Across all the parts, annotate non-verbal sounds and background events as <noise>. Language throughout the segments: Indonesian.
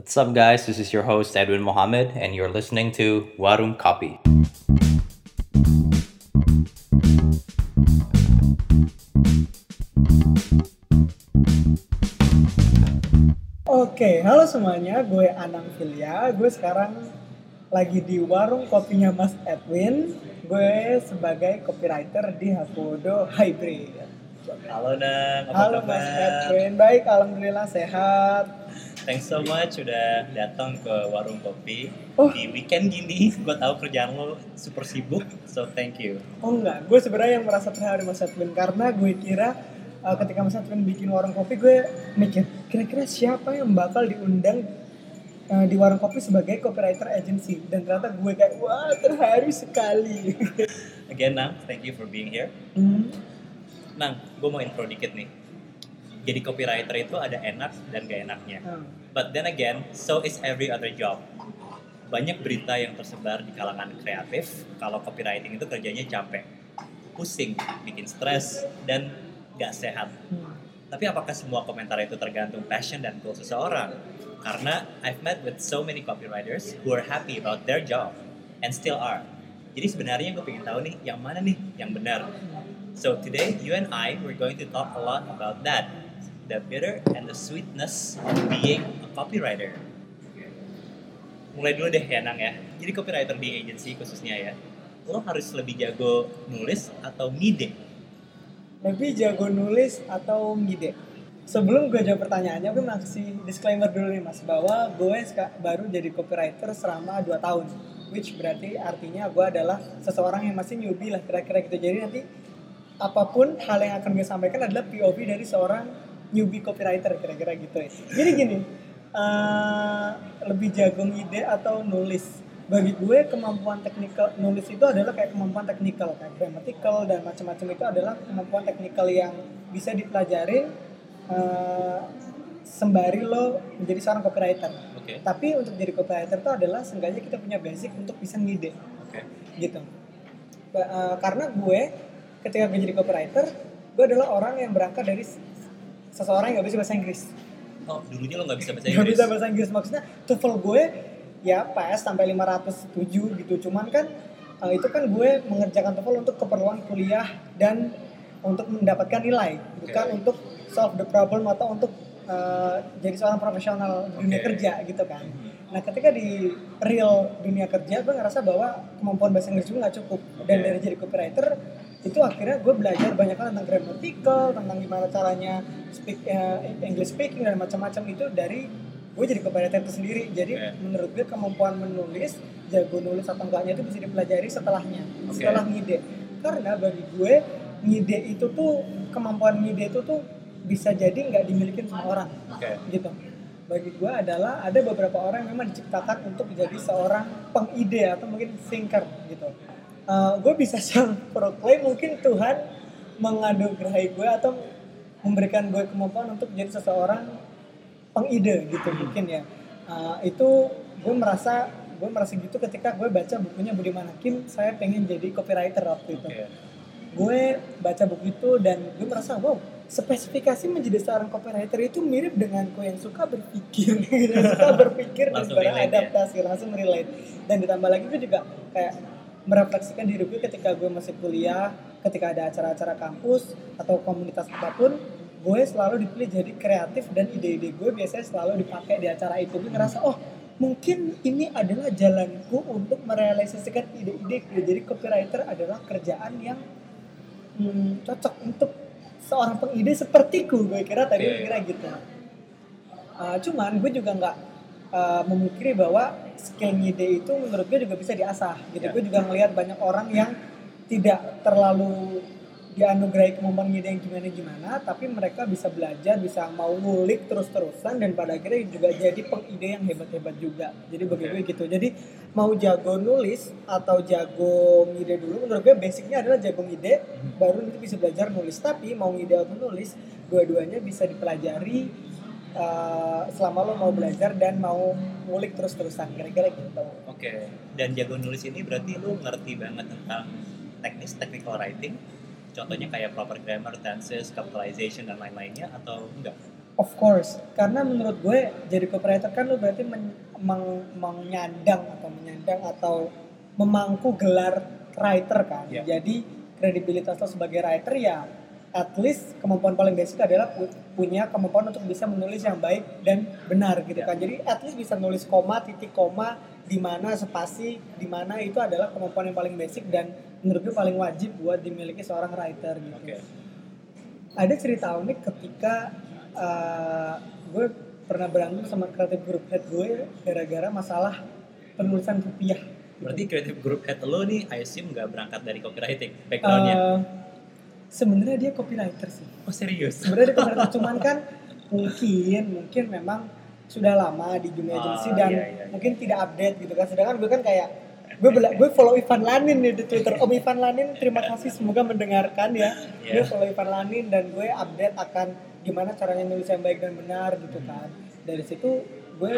What's up, guys? This is your host, Edwin Mohammed, and you're listening to Warung Kopi. Oke, halo semuanya, gue Anang Filia. Gue sekarang lagi di warung kopinya Mas Edwin. Gue sebagai copywriter di Hapodo Hybrid. Halo, Nang. Apa Halo kabar? Mas Edwin, baik, alhamdulillah sehat. Thanks so much udah datang ke Warung Kopi Oh. di weekend gini. Gue tahu kerjaan lo super sibuk, so thank you. Oh enggak, gue sebenarnya yang merasa terharu Mas Edwin karena gue kira uh, ketika Mas Edwin bikin warung kopi gue mikir kira-kira siapa yang bakal diundang uh, di warung kopi sebagai copywriter agency dan ternyata gue kayak wah terharu sekali. <laughs> Again, Nang, thank you for being here. Hmm. Nang, gue mau intro dikit nih. Jadi copywriter itu ada enak dan gak enaknya. Hmm. But then again, so is every other job. Banyak berita yang tersebar di kalangan kreatif kalau copywriting itu kerjanya capek, pusing, bikin stres, dan gak sehat. Tapi apakah semua komentar itu tergantung passion dan goal seseorang? Karena I've met with so many copywriters who are happy about their job and still are. Jadi sebenarnya gue pengen tahu nih, yang mana nih yang benar? So today, you and I, we're going to talk a lot about that. The bitter and the sweetness of being a copywriter. Mulai dulu deh ya Nang ya. Jadi copywriter di agency khususnya ya, lo harus lebih jago nulis atau ngide? Lebih jago nulis atau ngide? Sebelum gue jawab pertanyaannya, gue mau kasih disclaimer dulu nih mas Bahwa gue baru jadi copywriter selama 2 tahun Which berarti artinya gue adalah seseorang yang masih newbie lah kira-kira gitu Jadi nanti apa pun hal yang akan gue sampaikan adalah POV dari seorang newbie copywriter kira-kira gitu ya Jadi gini, eh, lebih jago ngide atau nulis bagi gue kemampuan teknikal nulis itu adalah kayak kemampuan teknikal kayak grammatical dan macam-macam itu adalah kemampuan teknikal yang bisa dipelajari eh, sembari lo menjadi seorang copywriter. Oke. Tapi untuk jadi copywriter itu adalah seenggaknya kita punya basic untuk bisa ngide Oke. gitu. Eh, karena gue ketika gue jadi copywriter, gue adalah orang yang berangkat dari seseorang yang gak bisa bahasa Inggris. Oh, dulunya lo nggak bisa bahasa Gak Inggris? bisa bahasa Inggris. Maksudnya TOEFL gue ya PS sampai 507 gitu. Cuman kan eh, itu kan gue mengerjakan TOEFL untuk keperluan kuliah dan untuk mendapatkan nilai. Bukan untuk solve the problem atau untuk eh, jadi seorang profesional di dunia kerja gitu kan. Nah ketika di real dunia kerja gue ngerasa bahwa kemampuan bahasa Inggris juga nggak cukup. Dan Oke. dari jadi copywriter itu akhirnya gue belajar banyak hal tentang grammatical tentang gimana caranya speak eh, English speaking dan macam-macam itu dari gue jadi itu sendiri jadi Oke. menurut gue kemampuan menulis jago nulis atau enggaknya itu bisa dipelajari setelahnya Oke. setelah ngide karena bagi gue ngide itu tuh kemampuan ngide itu tuh bisa jadi nggak dimiliki semua orang Oke. gitu bagi gue adalah ada beberapa orang yang memang diciptakan untuk menjadi seorang pengide atau mungkin thinker gitu Eh, gue bisa <laughs> sang proklaim mungkin Tuhan menganugerai gue atau memberikan gue kemampuan untuk menjadi seseorang pengide gitu mungkin ya. Eh, itu gue merasa gue merasa gitu ketika gue baca bukunya Budiman Hakim saya pengen jadi copywriter waktu itu. Oke. gue baca buku itu dan gue merasa wow spesifikasi menjadi seorang copywriter itu mirip dengan gue yang suka berpikir. <laughs> Yang suka berpikir dan Langsung relate ya? langsung relate. Dan ditambah lagi gue juga kayak merefleksikan diri gue ketika gue masih kuliah ketika ada acara-acara kampus atau komunitas apa pun gue selalu dipilih jadi kreatif dan ide-ide gue biasanya selalu dipakai di acara itu. Gue ngerasa oh mungkin ini adalah jalanku untuk merealisasikan ide-ide gue. Jadi copywriter adalah kerjaan yang hmm, cocok untuk seorang pengide sepertiku. Gue kira tadi Oke. gue kira gitu. Uh, cuman gue juga nggak uh, bahwa skill ngide itu menurut gue juga bisa diasah gitu. Ya. gue juga ngelihat banyak orang yang tidak terlalu dianugerahi kemampuan ngide yang gimana gimana tapi mereka bisa belajar bisa mau ngulik terus terusan dan pada akhirnya juga jadi pengide yang hebat hebat juga. Jadi bagi Oke. gue gitu. Jadi mau jago nulis atau jago ngide dulu menurut gue basicnya adalah jago ngide baru nanti bisa belajar nulis. Tapi mau ngide atau nulis dua-duanya bisa dipelajari uh, selama lo mau belajar dan mau ngulik terus-terusan kira-kira gitu Oke. Dan jago nulis ini berarti lu ngerti banget tentang teknis technical writing. Contohnya kayak proper grammar, tenses, capitalization dan lain-lainnya atau enggak? Of course, karena menurut gue jadi copywriter kan lu berarti men, meng, menyandang atau menyandang atau memangku gelar writer kan. Iya. Jadi kredibilitas lo sebagai writer ya at least kemampuan paling basic adalah pu- punya kemampuan untuk bisa menulis yang baik dan benar gitu Iya. kan. Jadi at least bisa nulis koma, titik koma, di mana spasi, di mana itu adalah kemampuan yang paling basic dan menurut gue paling wajib buat dimiliki seorang writer gitu Oke. ada cerita unik ketika uh, gue pernah berantem sama kreatif grup head gue gara-gara masalah penulisan rupiah. Berarti creative group head lo nih, I assume nggak berangkat dari copywriting backgroundnya. Uh, sebenarnya dia copywriter sih. oh serius? Sebenarnya dia copywriter cuman kan mungkin mungkin memang sudah lama di dunia Oh, agency dan iya, iya. mungkin tidak update gitu kan. Sedangkan gue kan kayak gue bela- gue follow Ivan Lanin nih di Twitter. Om Ivan Lanin terima kasih semoga mendengarkan ya. Gue Iya. follow Ivan Lanin dan gue update akan gimana caranya nulis yang baik dan benar gitu kan. Dari situ gue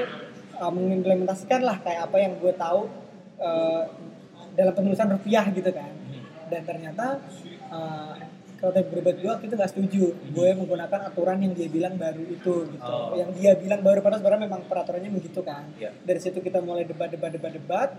uh, mengimplementasikan lah kayak apa yang gue tahu uh, dalam penulisan rupiah gitu kan. Dan ternyata uh, kreatif berbeda gue waktu itu gak setuju gue menggunakan aturan yang dia bilang baru itu gitu Oh. yang dia bilang baru padahal sebenarnya memang peraturannya begitu kan Iya. dari situ kita mulai debat debat debat debat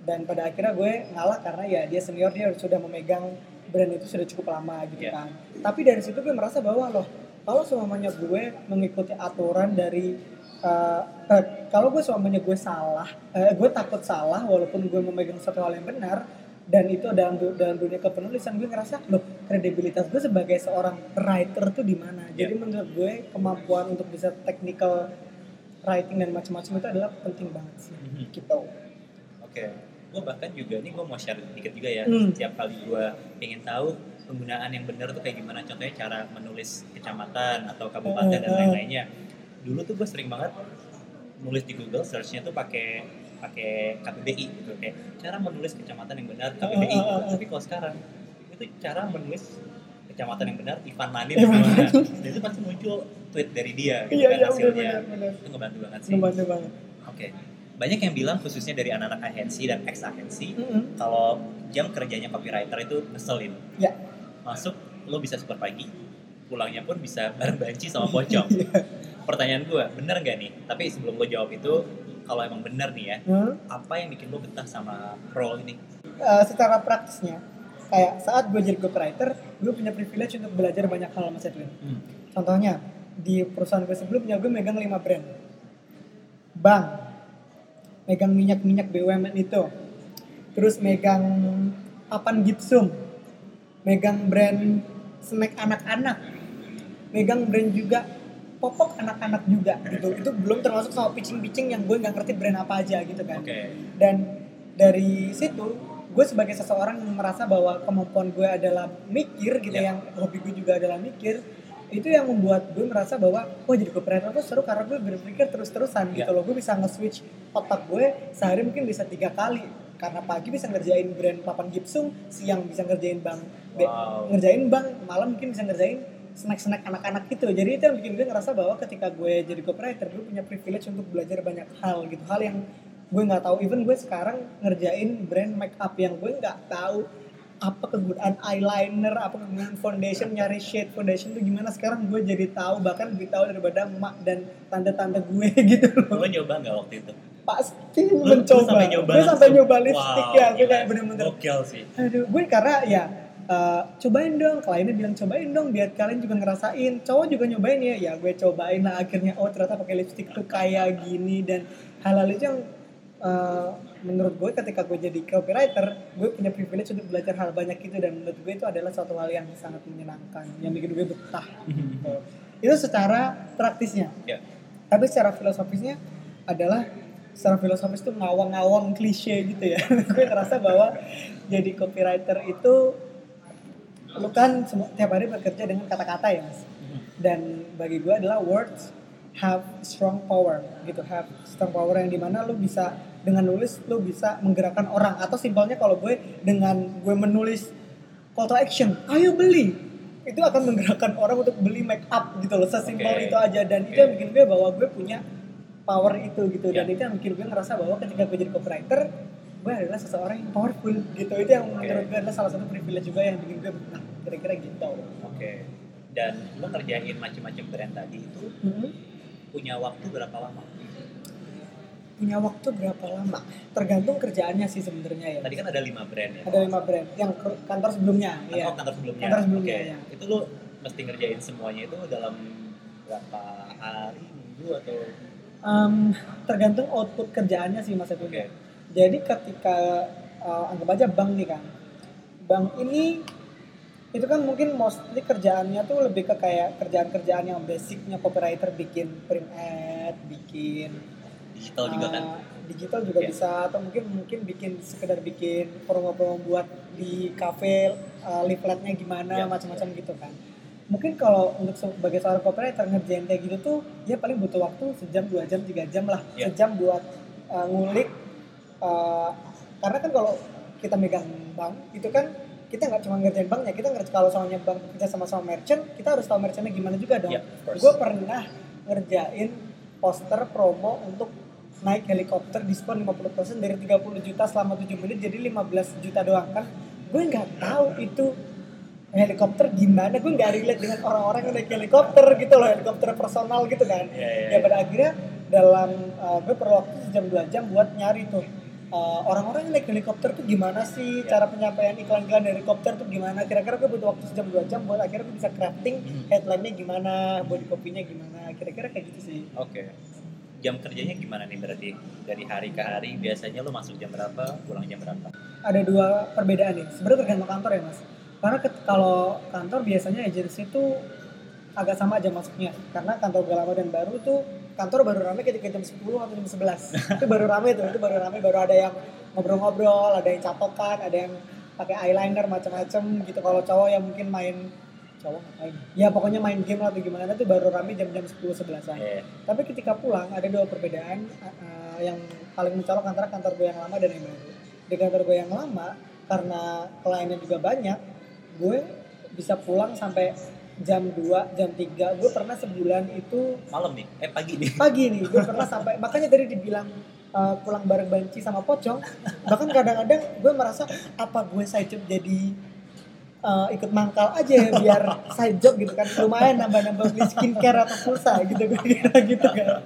dan pada akhirnya gue ngalah karena ya dia senior dia sudah memegang brand itu sudah cukup lama gitu Iya. kan tapi dari situ gue merasa bahwa loh kalau semuanya gue mengikuti aturan dari eh, eh, kalau gue semuanya gue salah eh, gue takut salah walaupun gue memegang satu hal yang benar dan itu dalam dalam dunia kepenulisan gue ngerasa loh kredibilitas gue sebagai seorang writer tuh di mana jadi Iya. menurut gue kemampuan untuk bisa technical writing dan macam-macam itu adalah penting banget sih Mhm. gitu Oke, gue bahkan juga nih gue mau share dikit juga ya. Hmm. Setiap kali gue ingin tahu penggunaan yang benar tuh kayak gimana. Contohnya cara menulis kecamatan atau kabupaten dan Eh, eh. lain-lainnya. Dulu tuh gue sering banget nulis di Google searchnya tuh pakai pakai KBBI gitu kayak cara menulis kecamatan yang benar KBBI. Eh, eh, eh, eh. Tapi kalau sekarang itu cara menulis kecamatan yang benar Ivan Lanin namanya. Dan itu pasti muncul tweet dari dia gitu iya kan iya hasilnya. benar benar Itu ngebantu banget sih. banget Oke. Banyak yang bilang khususnya dari anak-anak agensi dan ex agensi Mm-mm. kalau jam kerjanya copywriter itu ngeselin. ya Masuk lo bisa super pagi, pulangnya pun bisa bareng banci sama <laughs> pocong. Iya. Pertanyaan gue, bener gak nih? Tapi sebelum lo jawab itu, kalau emang bener nih ya, Hmm? apa yang bikin lo betah sama role ini? Eh, secara praktisnya kayak saat gue jadi copywriter gue punya privilege untuk belajar banyak hal mas Edwin Hmm. contohnya di perusahaan gue sebelumnya gue megang 5 brand bank megang minyak-minyak BUMN itu terus megang papan gipsum megang brand snack anak-anak megang brand juga popok anak-anak juga gitu itu belum termasuk sama pitching-pitching yang gue nggak ngerti brand apa aja gitu kan Oke. dan dari situ gue sebagai seseorang yang merasa bahwa kemampuan gue adalah mikir gitu Ya. yang hobi gue juga adalah mikir itu yang membuat gue merasa bahwa wah jadi copywriter tuh seru karena gue berpikir terus-terusan Ya. gitu loh gue bisa nge-switch otak gue sehari mungkin bisa tiga kali karena pagi bisa ngerjain brand papan gipsum siang bisa ngerjain bank Wow. ngerjain bank malam mungkin bisa ngerjain snack-snack anak-anak gitu. Jadi itu yang bikin gue ngerasa bahwa ketika gue jadi copywriter gue punya privilege untuk belajar banyak hal gitu. Hal yang gue nggak tahu. Even gue sekarang ngerjain brand make up yang gue nggak tahu apa kegunaan eyeliner apa kegunaan foundation nyari shade foundation itu gimana. Sekarang gue jadi tahu bahkan lebih tahu daripada emak dan tante-tante gue <laughs> gitu loh. Lo nyoba nggak waktu itu? pasti Lo, mencoba. sampai nyoba gue sampai nyoba lipstick Wow, ya gue kayak bener-bener Gokil sih. Aduh, gue karena ya eh, cobain dong, kliennya bilang cobain dong biar kalian juga ngerasain. Cowok juga nyobain ya, ya gue cobain lah akhirnya oh ternyata pakai lipstick tuh kayak gini dan hal-hal itu yang eh, menurut gue ketika gue jadi copywriter, gue punya privilege untuk belajar hal banyak itu dan menurut gue itu adalah suatu hal yang sangat menyenangkan, yang bikin gue betah. gitu. Itu secara praktisnya. Ya. Tapi secara filosofisnya adalah secara filosofis tuh ngawang-ngawang klise gitu ya. <laughs> gue ngerasa bahwa jadi copywriter itu lu kan tiap hari bekerja dengan kata-kata ya mas. Dan bagi gue adalah words have strong power gitu, have strong power yang di mana lu bisa dengan nulis lu bisa menggerakkan orang atau simpelnya kalau gue dengan gue menulis call to action, ayo beli itu akan menggerakkan orang untuk beli make up gitu loh sesimpel Oke. itu aja dan itu Oke. yang bikin gue bahwa gue punya power itu gitu dan Ya. itu yang bikin gue ngerasa bahwa ketika gue jadi copywriter gue adalah seseorang yang powerful gitu itu yang Oke. menurut gue adalah salah satu privilege juga yang bikin gue betah kira-kira gitu Oke. dan lo ngerjain macam-macam brand tadi itu Mhm. punya waktu berapa lama? punya waktu berapa lama tergantung kerjaannya sih sebenarnya ya Tadi kan ada lima brand ya. ada lima brand yang kantor sebelumnya Atau ya kantor sebelumnya. Kantor sebelumnya, Oke. ya. Itu lo mesti ngerjain semuanya itu dalam berapa hari, minggu atau Em, tergantung output kerjaannya sih mas Edwin Oke. Jadi ketika uh, anggap aja bank nih kan bank ini itu kan mungkin mostly kerjaannya tuh lebih ke kayak kerjaan-kerjaan yang basicnya copywriter bikin print ad bikin digital juga kan? Uh, digital juga Iya. bisa atau mungkin mungkin bikin sekedar bikin promo-promo buat di cafe uh, leafletnya gimana Iya. macam-macam gitu kan mungkin kalau untuk sebagai seorang copywriter ngerjain kayak gitu tuh ya paling butuh waktu sejam dua jam tiga jam lah Iya. sejam buat uh, ngulik uh, karena kan kalau kita megang bank itu kan kita nggak cuma ngerjain banknya kita ngerjain kalau soalnya bank kerja sama sama merchant kita harus tahu merchantnya gimana juga dong. Course. gue pernah ngerjain poster promo untuk naik helikopter diskon 50% dari 30 juta selama 7 menit jadi 15 juta doang kan? Gue nggak tahu itu helikopter gimana gue nggak relate dengan orang-orang yang naik helikopter gitu loh helikopter personal gitu kan. Iya, iya, ya pada akhirnya dalam uh, gue perlu waktu sejam dua jam buat nyari tuh uh, orang-orang yang naik helikopter tuh gimana sih Ya. cara penyampaian iklan-iklan dari helikopter tuh gimana kira-kira gue butuh waktu sejam dua jam buat akhirnya gue bisa crafting Hmm. headline-nya gimana body copy-nya gimana kira-kira kayak gitu sih Oke. Jam kerjanya gimana nih berarti? Dari hari ke hari biasanya lo masuk jam berapa, pulang jam berapa? ada dua perbedaan nih sebenarnya tergantung kantor ya mas karena kalau kantor biasanya agensi itu agak sama aja masuknya. Karena kantor gue lama dan baru tuh kantor baru rame ketika jam 10 atau jam 11 <laughs> itu baru rame tuh itu baru rame. Baru ada yang ngobrol-ngobrol ada yang catokan ada yang pakai eyeliner macam-macam gitu. Kalau cowok yang mungkin main cowok ngapain ya pokoknya main game atau gimana tuh baru rame jam-jam 10 11 an Eh, tapi ketika pulang ada dua perbedaan uh, yang paling mencolok antara kantor gue yang lama dan yang baru. Di kantor gue yang lama karena kliennya juga banyak, gue bisa pulang sampai jam 2, jam 3. Gue pernah sebulan itu malam nih, eh pagi nih. pagi nih, gue pernah sampai makanya tadi dibilang uh, pulang bareng banci sama pocong. Bahkan kadang-kadang gue merasa apa gue side job jadi uh, ikut mangkal aja ya biar side job gitu kan lumayan nambah-nambah beli skincare atau pulsa gitu gue kira gitu kan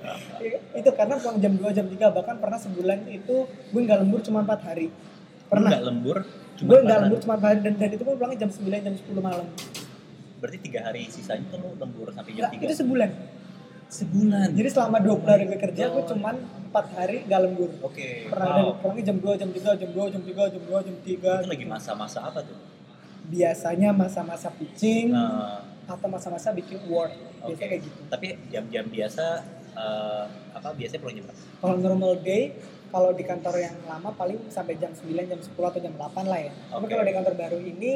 itu karena pulang jam 2 jam 3 bahkan pernah sebulan itu gue nggak lembur cuma 4 hari Pernah nggak lembur? Cuma gue nggak empat lembur cuma 4 hari dan, dan itu pun pulangnya jam 9 jam 10 malam Berarti tiga hari sisanya tuh lo lembur sampai jam tiga. itu sebulan sebulan. jadi selama 20 hari gue kerja gue cuma 4 hari nggak lembur Oke. pernah wow. pulangnya jam 2 jam 3 jam 2 jam 3 jam 2 jam 3 Itu lagi masa-masa apa tuh? biasanya masa-masa pitching Nah, atau masa-masa bikin word biasanya Oke. kayak gitu tapi jam-jam biasa eh, apa biasanya pulang jam berapa? kalau normal day kalau di kantor yang lama paling sampai jam 9 jam 10 atau jam 8 lah ya tapi Oke. kalau di kantor baru ini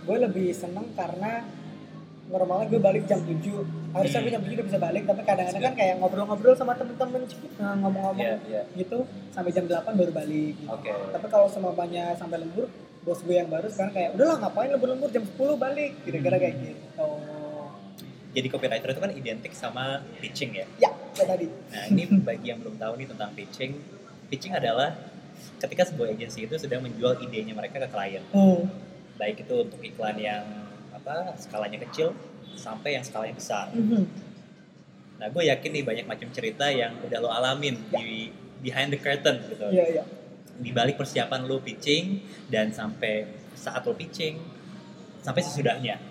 gue lebih seneng karena normalnya gue balik jam 7 harusnya gue jam 7 udah bisa balik tapi kadang-kadang kan kayak ngobrol-ngobrol sama temen-temen nah, ngomong-ngomong Iya, iya. gitu sampai jam 8 baru balik gitu. Oke. tapi kalau semuanya sampai lembur bos gue yang baru sekarang kayak udahlah ngapain lembur-lembur jam 10 balik kira-kira kayak gitu Jadi copywriter itu kan identik sama pitching ya. ya kayak tadi Nah ini bagi yang belum tahu nih tentang pitching, pitching adalah ketika sebuah agensi itu sedang menjual idenya mereka ke klien, hmm. baik itu untuk iklan yang apa skalanya kecil sampai yang skalanya besar. Mhm. Nah gue yakin nih banyak macam cerita yang udah lo alamin di behind the curtain gitu. iya iya Di balik persiapan lo pitching dan sampai saat lo pitching sampai sesudahnya.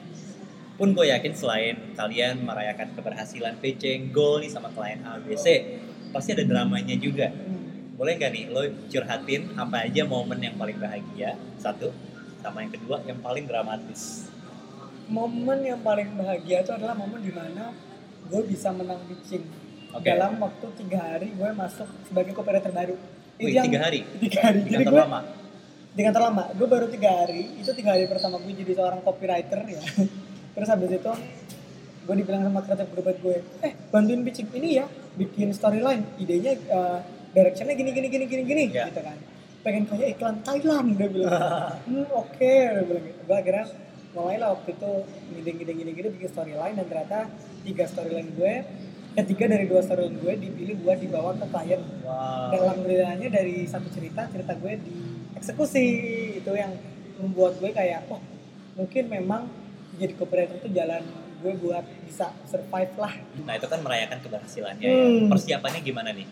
Pun gue yakin selain kalian merayakan keberhasilan pitching, goal nih sama klien A, B, C, pasti ada dramanya juga. Hmm. Boleh nggak nih lo curhatin apa aja momen yang paling bahagia, satu, sama yang kedua yang paling dramatis. Momen yang paling bahagia itu adalah momen di mana gue bisa menang pitching. Oke. dalam waktu tiga hari gue masuk sebagai copywriter baru Wih, tiga hari? tiga hari. Di jadi kantor gue lama? di kantor lama gue baru tiga hari. Itu tiga hari pertama gue jadi seorang copywriter ya. <laughs> Terus habis itu gue dibilang sama kreatif grup gue eh bantuin pitching ini ya. Bikin storyline. Idenya eh, directionnya gini gini gini gini gini. Ya. gitu kan. Pengen kayak iklan Thailand dia bilang. <laughs> Hmm oke. Dia bilang gitu. Gue akhirnya mulailah waktu itu ngide bikin storyline dan ternyata tiga storyline gue ketiga dari dua storyline gue dipilih buat dibawa ke klien Wow. dan alhamdulillahnya dari satu cerita cerita gue dieksekusi itu yang membuat gue kayak oh mungkin memang jadi copywriter itu jalan gue buat bisa survive lah Nah itu kan merayakan keberhasilannya Hmm. ya. Persiapannya gimana nih?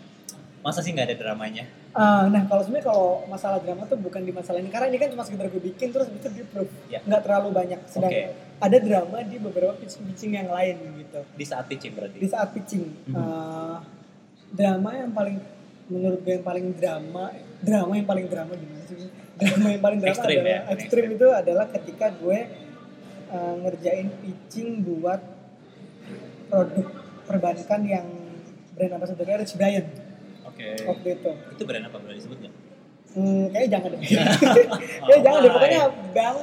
Masa sih nggak ada dramanya? Ah, nah kalau sebenarnya kalau masalah drama tuh bukan di masalah ini karena ini kan cuma sekedar gue bikin terus itu di proof Ya. nggak terlalu banyak sedang Oke. ada drama di beberapa pitching-pitching yang lain gitu Di saat pitching berarti? di saat pitching Mhm. eh, drama yang paling menurut gue yang paling drama drama yang paling drama gimana sih drama yang paling <laughs> drama Ekstrim adalah ya, ekstrim itu adalah ketika gue eh, ngerjain pitching buat produk perbankan yang brand ambassadornya Rich Brian Oke. waktu itu Itu brand apa boleh disebut nggak? hmm, kayaknya jangan deh Iya. <laughs> kayaknya jangan deh Why? pokoknya bank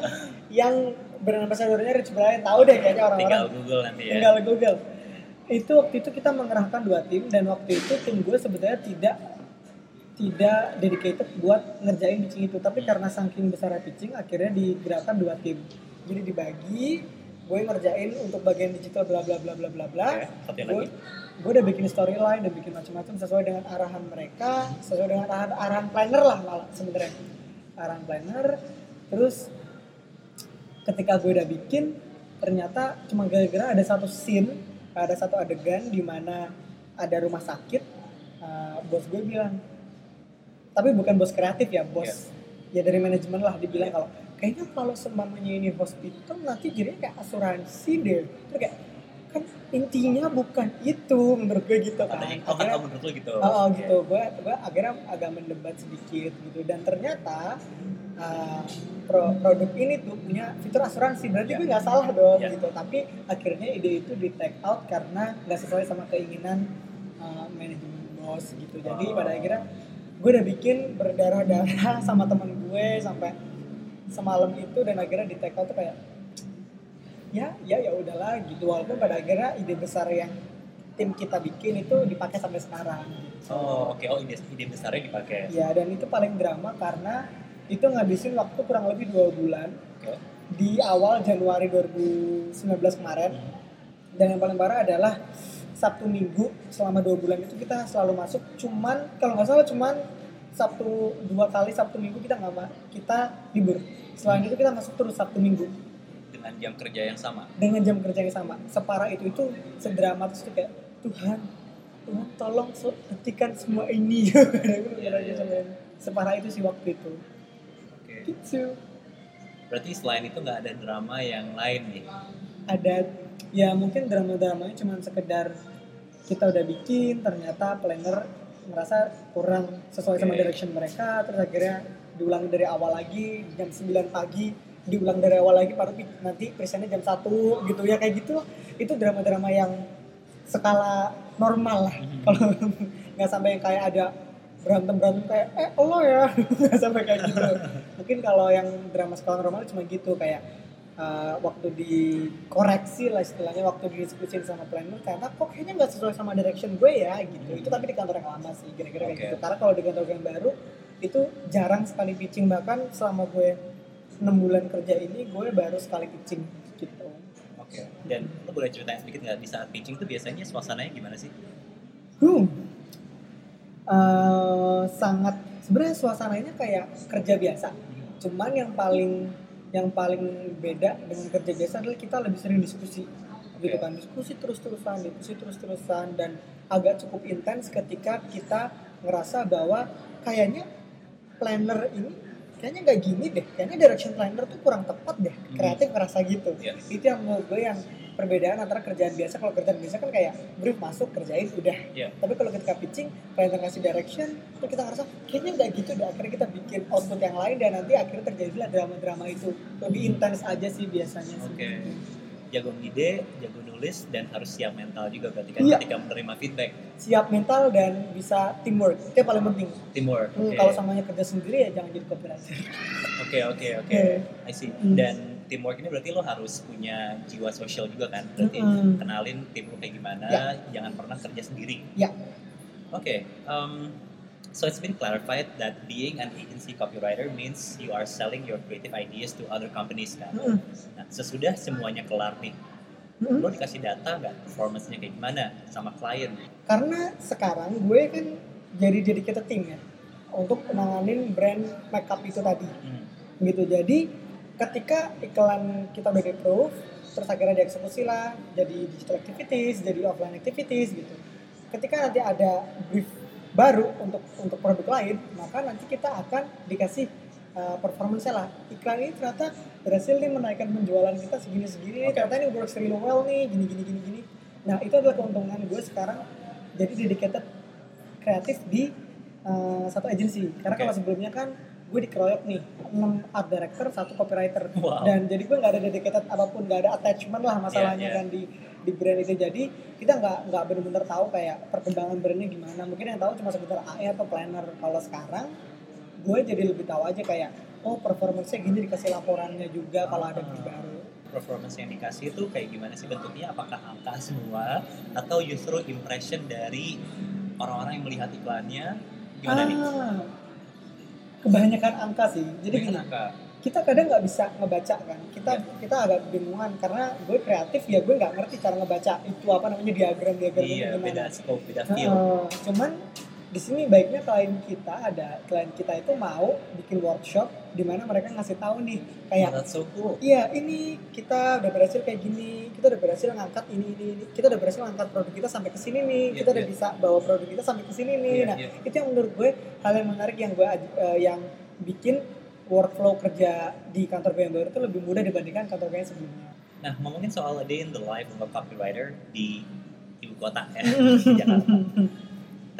yang brand ambassadornya Rich Brian tahu deh kayaknya orang-orang Tinggal Google nanti ya. tinggal Google itu waktu itu kita mengerahkan dua tim dan waktu itu tim gue sebenarnya tidak tidak dedicated buat ngerjain pitching itu tapi karena saking besar pitching akhirnya digerakkan dua tim jadi dibagi gue ngerjain untuk bagian digital bla bla bla bla bla bla. Gue udah bikin storyline dan bikin macam-macam sesuai dengan arahan mereka sesuai dengan arahan arahan planner lah malah sebenarnya. Arahan planner terus ketika gue udah bikin ternyata cuma gara-gara ada satu scene ada satu adegan di mana ada rumah sakit uh, bos gue bilang tapi bukan bos kreatif ya bos. Ya dari manajemen lah dibilang kalau kayaknya kalau seumpamanya ini hospital nanti jadinya kayak asuransi deh. Terus kayak kan intinya bukan itu menurut gue gitu kan. Katanya, oh Akhirnya- menurut lo gitu. Oh, oh, gitu, gue gue akhirnya agak mendebat sedikit gitu. Dan ternyata uh, pro- produk ini tuh punya fitur asuransi. Berarti Ya. gue nggak salah dong Ya. gitu. Tapi akhirnya ide itu di take out karena nggak sesuai sama keinginan uh, manajemen bos gitu. Jadi Oh. pada akhirnya gue udah bikin berdarah-darah <laughs> sama teman gue sampai semalam itu dan akhirnya di out tuh kayak ya ya ya udahlah gitu walaupun pada akhirnya ide besar yang tim kita bikin itu dipakai sampai sekarang gitu. Oh oke, oh ide, ide besarnya dipakai. Ya dan itu paling drama karena itu ngabisin waktu kurang lebih dua bulan Oke. di awal Januari 2019 kemarin. Dan yang paling parah adalah Sabtu Minggu selama dua bulan itu kita selalu masuk. Cuman kalau nggak salah cuman Sabtu dua kali Sabtu Minggu kita nggak kita libur. Selain itu kita masuk terus Sabtu Minggu Dengan jam kerja yang sama. dengan jam kerja yang sama. Separah itu itu sedramatis itu kayak Tuhan Tuhan tolong so- hentikan semua ini. <laughs> Iya, iya. Separah itu sih waktu itu. Oke. Gitu. Berarti selain itu nggak ada drama yang lain nih. ada ya mungkin drama-dramanya cuma sekedar kita udah bikin ternyata planner merasa kurang sesuai sama direction mereka terus akhirnya diulang dari awal lagi jam 9 pagi diulang dari awal lagi baru nanti presentnya jam 1 gitu. Ya kayak gitu itu drama-drama yang skala normal lah. Mhm. kalau <laughs> nggak sampai yang kayak ada berantem berantem kayak eh lo ya. <laughs> Nggak sampai kayak gitu. <laughs> Mungkin kalau yang drama skala normal cuma gitu kayak uh, waktu dikoreksi lah istilahnya waktu didiskusin sama planner karena kok kayaknya nggak sesuai sama direction gue ya gitu itu tapi di kantor yang lama sih kira-kira kayak Oke. gitu karena kalau di kantor yang baru itu jarang sekali pitching bahkan selama gue enam bulan kerja ini gue baru sekali pitching gitu Oke. Dan lo boleh ceritain sedikit nggak di saat pitching tuh biasanya suasananya gimana sih? Hmm. Eh, sangat sebenarnya suasananya kayak kerja biasa. Cuman yang paling yang paling beda dengan kerja biasa adalah kita lebih sering diskusi gitu Oke. kan diskusi terus-terusan diskusi terus-terusan dan agak cukup intens ketika kita ngerasa bahwa kayaknya planner ini kayaknya nggak gini deh kayaknya direction planner tuh kurang tepat deh kreatif ngerasa gitu Iya. itu yang menurut gue yang perbedaan antara kerjaan biasa kalau kerjaan biasa kan kayak brief masuk kerjain udah Iya. tapi kalau ketika pitching klien ngasih direction terus kita ngerasa kayaknya nggak gitu deh akhirnya kita bikin output yang lain dan nanti akhirnya terjadilah drama-drama itu lebih intens aja sih biasanya sih. Oke. Jago ide, jago nulis, dan harus siap mental juga berarti kan Iya. ketika menerima feedback. siap mental dan bisa teamwork itu yang paling penting Teamwork. Hmm, Oke. kalau samanya kerja sendiri ya jangan jadi copywriter Oke oke oke. Oke. I see. Hmm. Dan teamwork ini berarti lo harus punya jiwa sosial juga kan? Berarti Mm-mm. kenalin tim lo kayak gimana, Ya. jangan pernah kerja sendiri. Ya. Oke. um, so it's been clarified that being an agency copywriter means you are selling your creative ideas to other companies kan? Mm-mm. Nah, sesudah semuanya kelar nih, Mm-mm. lo dikasih data nggak performance-nya kayak gimana sama klien? karena sekarang gue kan jadi dedicated tim ya untuk menanganin brand makeup itu tadi Hmm. gitu jadi ketika iklan kita udah approve terus akhirnya dieksekusi lah jadi digital activities jadi offline activities gitu ketika nanti ada brief baru untuk untuk produk lain maka nanti kita akan dikasih uh, performance lah iklan ini ternyata berhasil nih menaikkan penjualan kita segini segini Oke. ternyata ini works really well nih gini gini gini gini nah itu adalah keuntungan gue sekarang jadi dedicated kreatif di uh, satu agency karena Oke. kalau sebelumnya kan gue dikeroyok nih 6 art director satu copywriter Wow. dan jadi gue nggak ada dedicated apa pun nggak ada attachment lah masalahnya Iya, iya. kan di di brand itu jadi kita nggak nggak benar-benar tahu kayak perkembangan brandnya gimana mungkin yang tahu cuma sekitar AE atau planner kalau sekarang gue jadi lebih tahu aja kayak oh performance-nya gini dikasih laporannya juga kalau ada brief baru performance yang dikasih itu kayak gimana sih bentuknya? Apakah angka semua atau justru impression dari orang-orang yang melihat iklannya? Gimana nih? Kebanyakan angka sih jadi gini angka. kita kadang nggak bisa ngebaca kan kita Iya. kita agak bingungan karena gue kreatif ya gue nggak ngerti cara ngebaca itu apa namanya diagram diagram itu Iya, gimana beda scope, beda feel. Cuman di sini baiknya klien kita ada klien kita itu mau bikin workshop di mana mereka ngasih tahu nih kayak that's so cool. iya ini kita udah berhasil kayak gini kita udah berhasil ngangkat ini ini, ini. kita udah berhasil ngangkat produk kita sampai ke sini nih Iya, kita udah iya. bisa bawa produk kita sampai ke sini nih Iya, nah iya. itu yang menurut gue hal yang menarik yang gue eh, yang bikin workflow kerja di kantor gue yang baru itu lebih mudah dibandingkan kantor gue yang sebelumnya Nah, ngomongin soal a day in the life of a copywriter di ibu kota ya, <laughs> di Jakarta.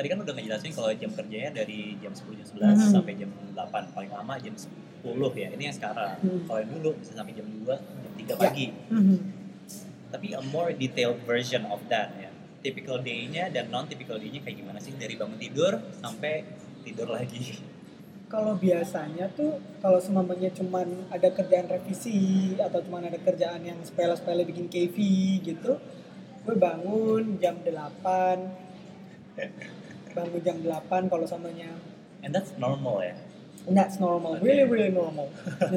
Tadi kan udah ngejelasin kalau jam kerjanya dari jam 10 jam 11 Mhm. sampai jam 8 paling lama jam 10 ya. Ini yang sekarang. Hmm. Kalau yang dulu bisa sampai jam 2, jam 3 Ya. pagi. Tapi a more detailed version of that ya. Typical day-nya dan non typical day-nya kayak gimana sih dari bangun tidur sampai tidur lagi. kalau biasanya tuh kalau semamanya cuman ada kerjaan revisi atau cuman ada kerjaan yang sepele-sepele bikin KV gitu gue bangun jam 8 bangun jam 8 kalau samanya And that's normal ya. that's normal Oke. really really normal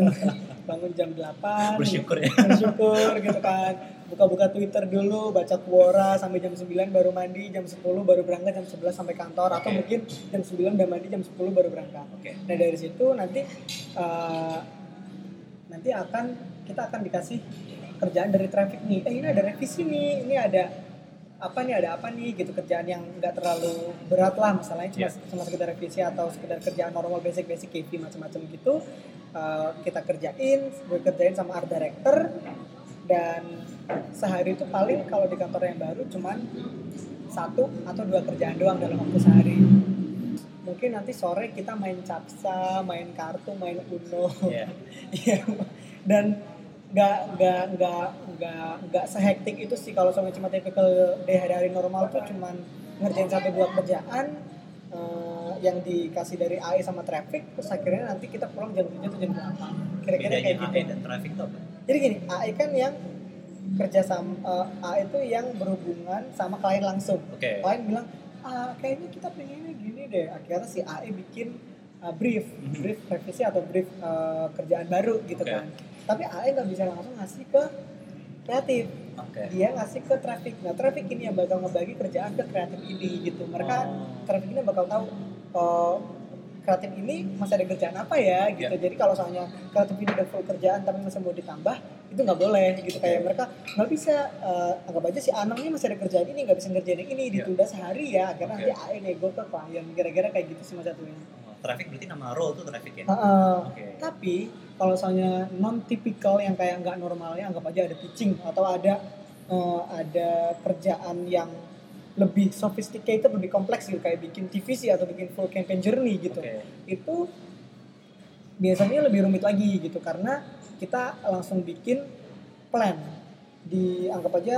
<laughs> bangun jam 8 Bersyukur ya. bersyukur gitu kan buka-buka Twitter dulu baca Quora sampai jam 9 baru mandi jam 10 baru berangkat jam 11 sampai kantor atau Oke. mungkin jam 9 udah mandi jam 10 baru berangkat Oke. Nah dari situ nanti uh, nanti akan kita akan dikasih kerjaan dari traffic nih. Eh ini ada revisi nih, ini ada apa nih ada apa nih gitu kerjaan yang nggak terlalu berat lah masalahnya cuma Iya. cuma sekedar revisi atau sekedar kerjaan normal basic basic KP macam-macam gitu Uh, kita kerjain gue kerjain sama art director dan sehari itu paling kalau di kantor yang baru cuman satu atau dua kerjaan doang dalam waktu sehari mungkin nanti sore kita main capsa, main kartu, main uno, Iya. <laughs> Iya. dan nggak nggak nggak nggak nggak sehektik itu sih kalau sama cuma tipikal day hari-hari normal tuh cuman ngerjain satu dua kerjaan eh, yang dikasih dari AE sama traffic terus akhirnya nanti kita pulang jam 7 atau jam 8 kira-kira kayak gitu AE dan traffic itu apa? jadi gini AE kan yang kerja sama eh, AE itu yang berhubungan sama klien langsung Oke. klien bilang ah kayaknya kita pengennya gini deh akhirnya si AE bikin uh, brief Mhm. brief revisi atau brief uh, kerjaan baru gitu Oke. kan tapi AE nggak bisa langsung ngasih ke kreatif Oke. dia ngasih ke traffic nah traffic ini yang bakal ngebagi kerjaan ke kreatif ini gitu mereka Oh. traffic ini bakal tahu oh, kreatif ini masih ada kerjaan apa ya gitu Ya. jadi kalau soalnya kreatif ini udah full kerjaan tapi masih mau ditambah itu nggak boleh gitu kayak Oke. mereka nggak bisa eh, anggap aja si Anang ini masih ada kerjaan ini nggak bisa ngerjain ini Ya. ditunda sehari ya akhirnya Oke. nanti AE nego ke klien kira-kira kayak gitu sih mas satunya Oh, traffic berarti nama role tuh traffic ya? Heeh. Oke. tapi kalau soalnya non typical yang kayak nggak normalnya anggap aja ada pitching atau ada eh, ada kerjaan yang lebih sophisticated, lebih kompleks gitu kayak bikin TVC atau bikin full campaign journey gitu. Oke. Itu biasanya lebih rumit lagi gitu karena kita langsung bikin plan dianggap aja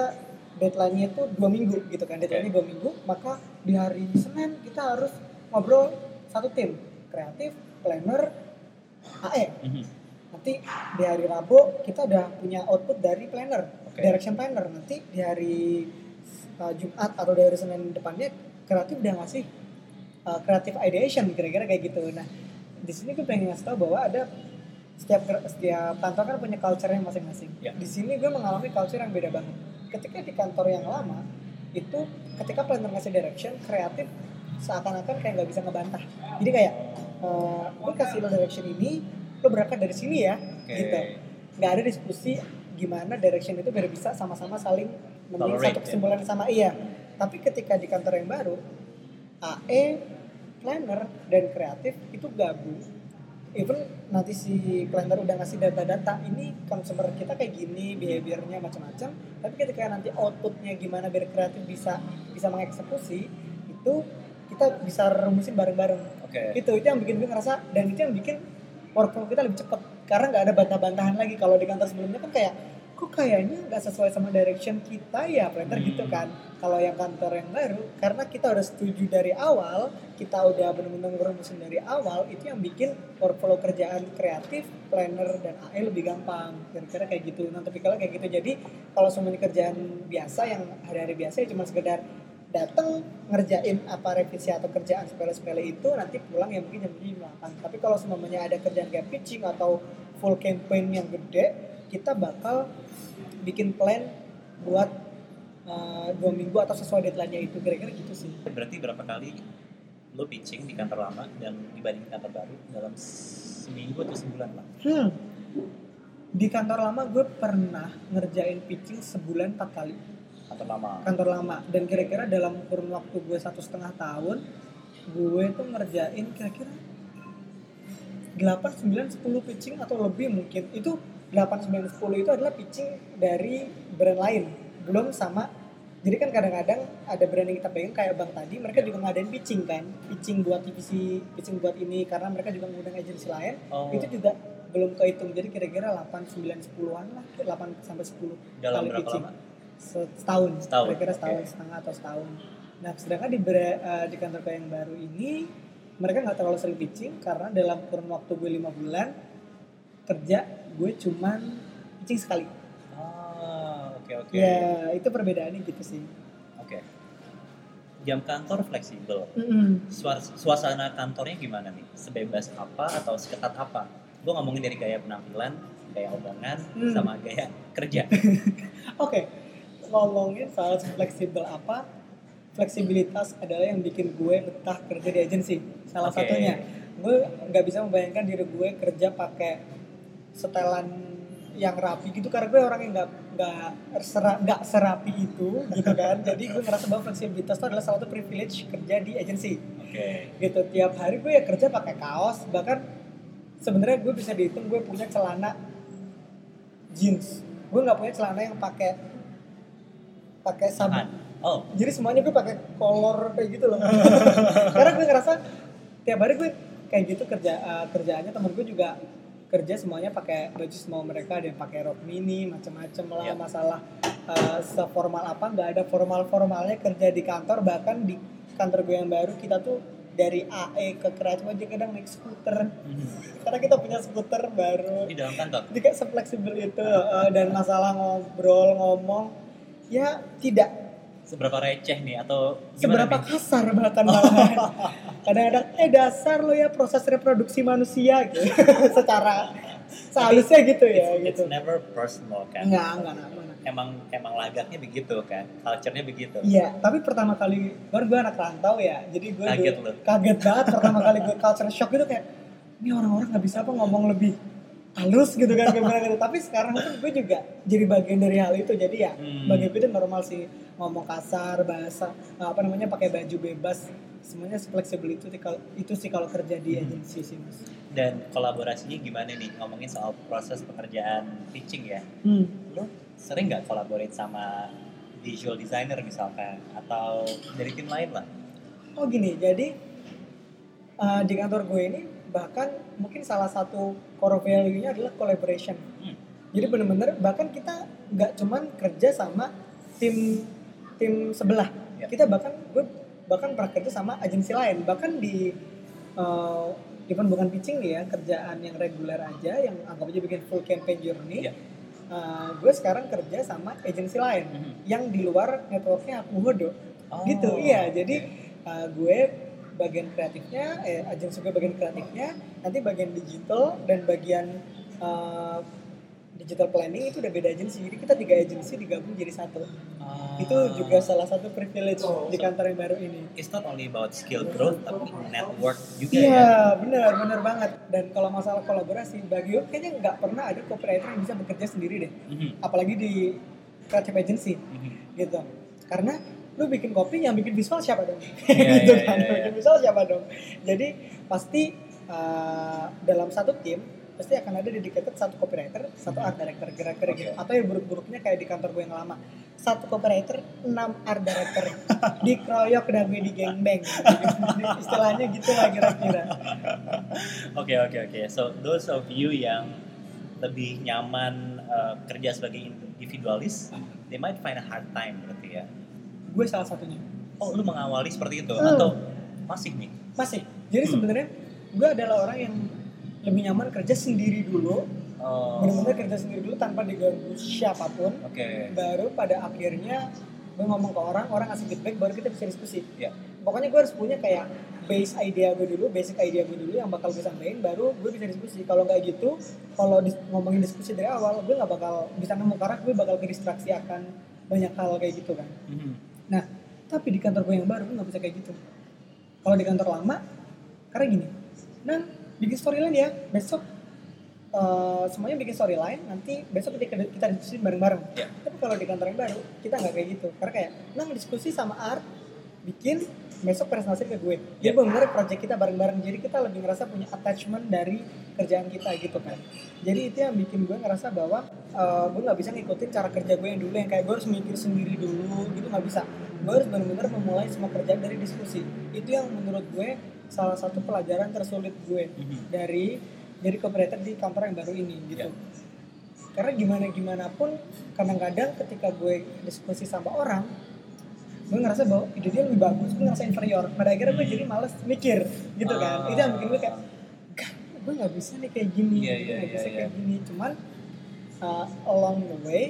deadline-nya itu dua minggu gitu kan deadline-nya dua minggu maka di hari Senin kita harus ngobrol satu tim kreatif planner AE Mhm. Nanti di hari Rabu kita udah punya output dari planner Oke. direction planner. Nanti di hari uh, Jumat atau di hari Senin depannya kreatif udah ngasih uh, creative ideation kira-kira kayak gitu. Nah di sini gue pengen ngasih tahu bahwa ada setiap setiap kantor kan punya culture-nya masing-masing. Ya. di sini gue mengalami culture yang beda banget. Ketika di kantor yang lama itu ketika planner ngasih direction kreatif seakan-akan kayak nggak bisa ngebantah. Jadi kayak uh, gue kasih lo direction ini lo berangkat dari sini ya Oke. gitu. Nggak ada diskusi gimana direction itu biar bisa sama-sama saling Tolerate, satu ya. kesimpulan yang sama. Iya. Tapi ketika di kantor yang baru AE planner dan kreatif itu gabung. Even nanti si planner udah ngasih data-data ini consumer kita kayak gini behaviornya macam-macam. Tapi ketika nanti outputnya gimana biar kreatif bisa bisa mengeksekusi itu kita bisa rumusin bareng-bareng. Oke. itu itu yang bikin gue ngerasa dan itu yang bikin workflow kita lebih cepat. Karena nggak ada bantah-bantahan lagi. Kalau di kantor sebelumnya kan kayak kok kayaknya nggak sesuai sama direction kita ya planner Hmm. gitu kan. Kalau yang kantor yang baru karena kita udah setuju dari awal kita udah benar-benar ngerumusin dari awal itu yang bikin workflow kerjaan kreatif planner dan AE lebih gampang. Kira-kira kayak gitu. Nah tipikal kayak gitu. Jadi kalau semuanya kerjaan biasa yang hari-hari biasa ya cuma sekedar datang ngerjain apa revisi atau kerjaan sepele-sepele itu nanti pulang ya mungkin jam 8 tapi kalau semuanya ada kerjaan kayak pitching atau full campaign yang gede kita bakal bikin plan buat uh, dua minggu atau sesuai deadline-nya itu kira-kira gitu sih Berarti berapa kali lo pitching di kantor lama dan dibanding kantor baru dalam seminggu atau sebulan lah? hmm. di kantor lama gue pernah ngerjain pitching sebulan empat kali Kantor lama. kantor lama. Dan kira-kira dalam kurun waktu gue satu setengah tahun gue tuh ngerjain kira-kira 8, 9, 10 pitching atau lebih mungkin. Itu 8, 9, 10 itu adalah pitching dari brand lain. Belum sama. Jadi kan kadang-kadang ada brand yang kita pegang kayak Bang tadi mereka juga ngadain pitching kan. Pitching buat divisi pitching buat ini karena mereka juga ngundang agensi lain. Oh, itu juga belum kehitung. Jadi kira-kira 8, 9, 10-an lah 8 sampai 10 dalam kali berapa pitching. lama? Setahun, Setahun, kira-kira setahun oke. setengah atau setahun. Nah, sedangkan di eh, di kantor gue yang baru ini mereka nggak terlalu sering pitching karena dalam kurun waktu gue lima bulan kerja gue cuman pitching sekali. Ah, oke oke. Ya itu perbedaannya gitu sih. Oke. Jam kantor fleksibel. Suas- Suasana kantornya gimana nih? Sebebas apa atau seketat apa? Gue ngomongin dari gaya penampilan, gaya omongan, Hmm. sama gaya kerja. <laughs> Oke, ngomongin soal fleksibel apa? Fleksibilitas adalah yang bikin gue betah kerja di agensi. Salah Oke. satunya, gue nggak bisa membayangkan diri gue kerja pakai setelan yang rapi gitu karena gue orang yang nggak nggak sera- nggak serapi itu gitu kan jadi gue ngerasa bahwa fleksibilitas itu adalah salah satu privilege kerja di agensi Oke. gitu tiap hari gue ya kerja pakai kaos bahkan sebenarnya gue bisa dihitung gue punya celana jeans gue nggak punya celana yang pakai pakai sabuk Tahan. Oh, jadi semuanya gue pakai kolor kayak gitu loh. <laughs> Karena gue ngerasa tiap hari gue kayak gitu kerja eh, kerjaannya temen gue juga kerja semuanya pakai baju semua mereka. Ada yang pakai rok mini macam-macam lah Iya. masalah eh, seformal apa nggak ada formal formalnya kerja di kantor. Bahkan di kantor gue yang baru kita tuh dari AE ke kreatif aja kadang naik skuter. Karena kita punya skuter baru. Di dalam kantor. jadi kayak fleksibel itu eh, dan masalah ngobrol ngomong ya tidak Seberapa receh nih atau seberapa nih? kasar bahkan malahan kadang-kadang eh dasar lo ya proses reproduksi manusia gitu <laughs> secara seharusnya gitu ya It's, it's gitu never personal kan. enggak enggak enggak. Emang emang lagaknya begitu kan, culture-nya begitu. Iya, tapi pertama kali baru gue anak rantau ya, jadi gue Kaget dulu- kaget banget pertama kali gue culture shock gitu kayak ini orang-orang nggak bisa apa ngomong lebih halus gitu kan gimana gitu. Tapi sekarang kan gue juga jadi bagian dari hal itu, jadi ya Hmm. bagi gue itu normal sih ngomong kasar, bahasa apa namanya pakai baju bebas, semuanya fleksibel itu sih kalau itu sih kalau kerja di Hmm. agensi sih mas. Dan kolaborasinya gimana nih? Ngomongin soal proses pekerjaan pitching ya. Hmm. Lo sering nggak collaborate sama visual designer misalkan atau dari tim lain lah? Oh gini, jadi uh, di kantor gue ini bahkan mungkin salah satu core value-nya adalah collaboration. Hmm. Jadi bener-bener bahkan kita nggak cuman kerja sama tim tim sebelah, Ya. kita bahkan gue bahkan pernah kerja sama agensi lain, bahkan di uh, even bukan pitching nih ya kerjaan yang reguler aja yang anggap aja bikin full campaign journey. Ya. uh, gue sekarang kerja sama agensi lain Mhm. yang di luar networknya aku hodo Oh, gitu iya jadi uh, gue bagian kreatifnya eh agensi gue bagian kreatifnya nanti bagian digital dan bagian uh, digital planning itu udah beda agensi jadi kita tiga agensi digabung jadi satu Ah. itu juga salah satu privilege Oh, di kantor yang baru ini It's not only about skill growth, tapi network juga Iya, ya. benar, benar banget. Dan kalau masalah kolaborasi, bagi kayaknya nggak pernah ada copywriter yang bisa bekerja sendiri deh. Mhm, Apalagi di creative agency, mhm. gitu. Karena lu bikin kopi, yang bikin visual siapa dong? Iya, <laughs> gitu iya, kan, iya, iya. bikin visual siapa dong? Jadi pasti uh, dalam satu tim pasti akan ada dedicated satu copywriter, satu art director, kira-kira Oke. gitu. Atau yang buruk-buruknya kayak di kantor gue yang lama, satu copywriter, enam art director, <laughs> dikeroyok dan gue di gangbang. <laughs> Istilahnya gitu lah kira-kira. Oke oke oke. So those of you yang lebih nyaman uh, kerja sebagai individualis, they might find a hard time berarti ya. Gue salah satunya Oh lu mengawali seperti itu Hmm. atau masih nih? masih jadi Hmm. sebenarnya gue adalah orang yang lebih nyaman kerja sendiri dulu Oh. benar-benar kerja sendiri dulu tanpa diganggu siapa pun Oke. baru pada akhirnya gue ngomong ke orang orang ngasih feedback baru kita bisa diskusi Ya. pokoknya gue harus punya kayak base idea gue dulu basic idea gue dulu yang bakal gue sampaikan baru gue bisa diskusi kalau nggak gitu kalau dis- ngomongin diskusi dari awal gue nggak bakal bisa nemu karena gue bakal kedistraksi akan banyak hal kayak gitu kan Mhm. Nah, tapi di kantor gue yang baru nggak bisa kayak gitu. Kalau di kantor lama, karena gini, nah bikin storyline ya, besok eh, semuanya bikin storyline, nanti besok kita kita diskusi bareng-bareng. Ya. Tapi kalau di kantor yang baru, kita nggak kayak gitu. Karena kayak, nah diskusi sama art, bikin besok presentasi ke gue. Jadi Ya. benar project kita bareng-bareng. Jadi kita lebih ngerasa punya attachment dari kerjaan kita gitu kan. Jadi itu yang bikin gue ngerasa bahwa eh, gue nggak bisa ngikutin cara kerja gue yang dulu yang kayak gue harus mikir sendiri dulu gitu nggak bisa. Gue harus benar-benar memulai semua kerjaan dari diskusi. Itu yang menurut gue salah satu pelajaran tersulit gue Mhm. dari jadi copywriter di kantor yang baru ini gitu. Ya. Karena gimana gimana pun kadang-kadang ketika gue diskusi sama orang gue ngerasa bahwa ide dia lebih bagus, gue ngerasa inferior. Pada akhirnya gue jadi males mikir gitu kan. Ah. Itu yang bikin gue kayak, "Gak, gue nggak bisa nih kayak gini, Iya, gue iya, nggak iya, bisa iya. kayak gini. Cuman uh, along the way,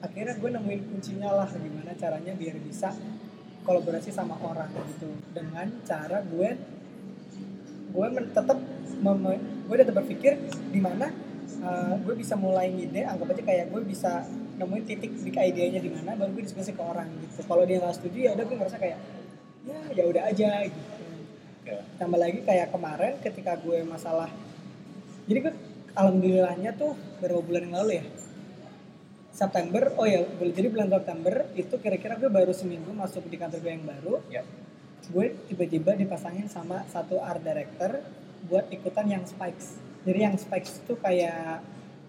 akhirnya gue nemuin kuncinya lah gimana caranya biar bisa kolaborasi sama orang gitu dengan cara gue gue men- tetap mem- gue tetap berpikir di mana uh, gue bisa mulai ngide anggap aja kayak gue bisa nemuin titik big idenya di mana baru gue diskusi ke orang gitu kalau dia nggak setuju ya udah gue ngerasa kayak ya ya udah aja gitu Oke. tambah lagi kayak kemarin ketika gue masalah jadi gue alhamdulillahnya tuh beberapa bulan yang lalu ya September oh ya jadi bulan September itu kira-kira gue baru seminggu masuk di kantor gue yang baru Ya. gue tiba-tiba dipasangin sama satu art director buat ikutan yang spikes jadi yang spikes itu kayak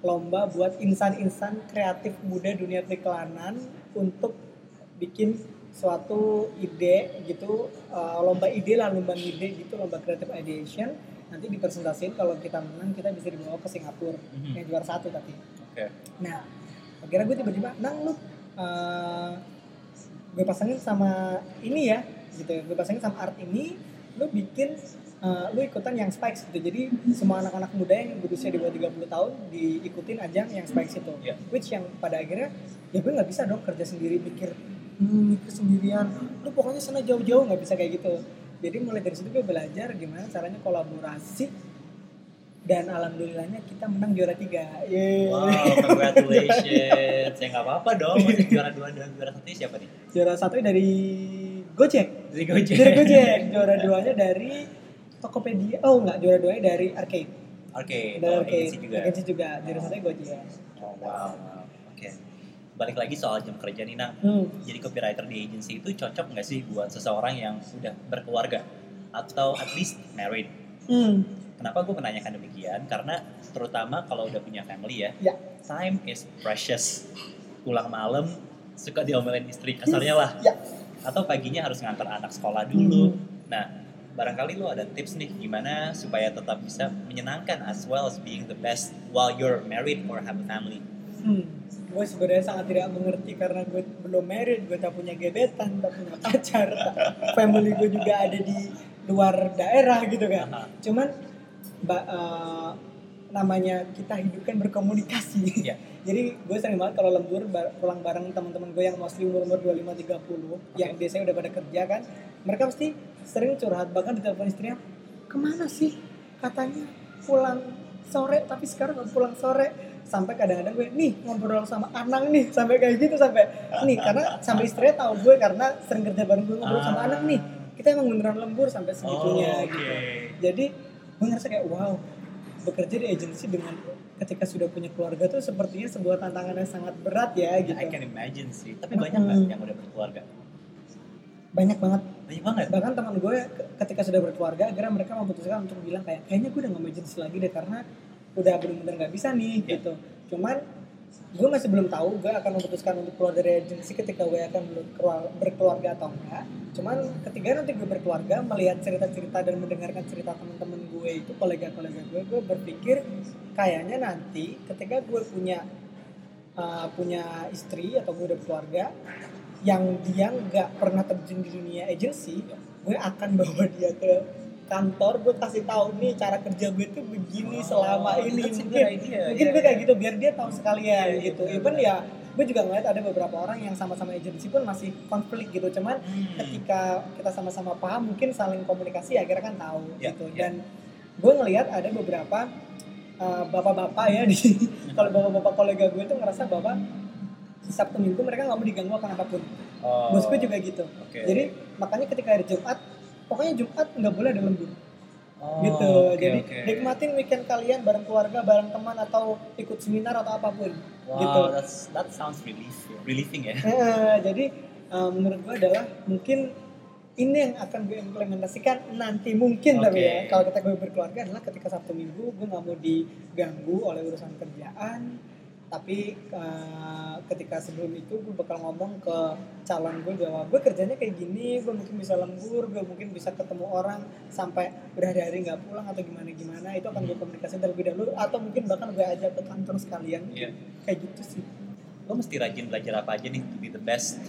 lomba buat insan-insan kreatif muda dunia periklanan untuk bikin suatu ide gitu uh, lomba ide lah lomba ide gitu lomba creative ideation nanti dipresentasiin kalau kita menang kita bisa dibawa ke Singapura Mhm. yang juara satu tapi Oke. Nah, akhirnya gue tiba-tiba, nang lu, uh, gue pasangin sama ini ya, gitu. Gue pasangin sama art ini, lu bikin, uh, lu ikutan yang spikes gitu. Jadi semua anak-anak muda yang berusia di bawah 30 tahun diikutin ajang yang spikes itu. Iya. Which yang pada akhirnya, ya gue nggak bisa dong kerja sendiri mikir, hmm, mikir sendirian. Lu pokoknya sana jauh-jauh nggak bisa kayak gitu. Jadi mulai dari situ gue belajar gimana caranya kolaborasi dan alhamdulillahnya kita menang juara tiga. Yeay. Wow, congratulations. ya nggak apa-apa dong. Masih juara dua dan juara satu siapa nih? juara satu dari Gojek Dari Gojek. dari Gojek juara duanya dari Tokopedia oh enggak juara duanya dari Arcade Oke, dari oh, Arcade agency juga. agency juga juara satunya Gojek Oh, wow. Oke. Balik lagi soal jam kerja nih, Nang. hmm. Jadi copywriter di agency itu cocok nggak sih buat seseorang yang sudah berkeluarga atau at least married? Hmm. Kenapa gue menanyakan demikian? Karena terutama kalau udah punya family ya, Ya. time is precious. Pulang malam suka diomelin istri kasarnya lah. ya Atau paginya harus ngantar anak sekolah dulu. Hmm. Nah, barangkali lo ada tips nih gimana supaya tetap bisa menyenangkan as well as being the best while you're married or have a family. hmm. gue sebenarnya sangat tidak mengerti karena gue belum married gue tak punya gebetan tak punya pacar family gue juga ada di luar daerah gitu kan Aha. cuman ba- eh, namanya kita hidup kan berkomunikasi Iya. <laughs> jadi gue sering banget kalau lembur pulang bareng teman-teman gue yang mostly umur umur 25 30 yang biasanya udah pada kerja kan mereka pasti sering curhat bahkan di telepon istrinya ke mana sih katanya pulang sore tapi sekarang nggak pulang sore sampai kadang-kadang gue nih ngobrol sama Anang nih sampai kayak gitu sampai nih karena sampai istrinya tahu gue karena sering kerja bareng gue ngobrol sama Ah. Anang nih kita emang beneran lembur sampai segitunya Oh, oke. gitu jadi gue ngerasa kayak wow bekerja di agensi dengan ketika sudah punya keluarga tuh sepertinya sebuah tantangan yang sangat berat ya gitu I can imagine sih. Tapi banyak nggak Hmm. yang udah berkeluarga? banyak banget Banyak banget. bahkan teman gue ke- ketika sudah berkeluarga akhirnya mereka memutuskan untuk bilang kayak kayaknya gue udah gak mau agensi lagi deh karena udah bener-bener nggak bisa nih Ya. gitu cuman gue masih belum tahu gue akan memutuskan untuk keluar dari agensi ketika gue akan berkeluarga atau enggak. Cuman ketika nanti gue berkeluarga melihat cerita-cerita dan mendengarkan cerita teman-teman gue itu kolega-kolega gue gue berpikir kayaknya nanti ketika gue punya uh, punya istri atau gue udah berkeluarga yang dia nggak pernah terjun di dunia agensi gue akan bawa dia ke kantor gue kasih tahu nih cara kerja gue tuh begini selama Oh, ini that's a mungkin idea. mungkin Iya, gue kayak iya. gitu biar dia tahu sekalian Iya, iya, gitu even ya gue juga ngeliat ada beberapa orang yang sama-sama agensi pun masih konflik gitu cuman Hmm. ketika kita sama-sama paham mungkin saling komunikasi akhirnya kan tahu Ya, gitu ya. dan gue ngelihat ada beberapa uh, bapak-bapak ya <laughs> di kalau bapak-bapak kolega gue tuh ngerasa bahwa Sabtu Minggu mereka nggak mau diganggu akan apa pun Oh, bos gue juga gitu Oke. jadi makanya ketika hari Jumat pokoknya Jumat nggak boleh ada lembur Oh, gitu oke, jadi oke. nikmatin weekend kalian bareng keluarga bareng teman atau ikut seminar atau apa pun Wow, gitu that's that sounds relief, relieving ya. Eh, jadi eh, menurut gue adalah mungkin ini yang akan gue implementasikan nanti mungkin tapi Oke. ya kalau kita gue berkeluarga adalah ketika Sabtu Minggu gue nggak mau diganggu oleh urusan kerjaan tapi eh, ketika sebelum itu gue bakal ngomong ke calon gue bahwa gue kerjanya kayak gini gue mungkin bisa lembur gue mungkin bisa ketemu orang sampai berhari-hari nggak pulang atau gimana gimana itu akan gue komunikasi terlebih dahulu atau mungkin bahkan gue ajak ke kantor sekalian. Iya. kayak gitu sih. Lo mesti rajin belajar apa aja nih to be the best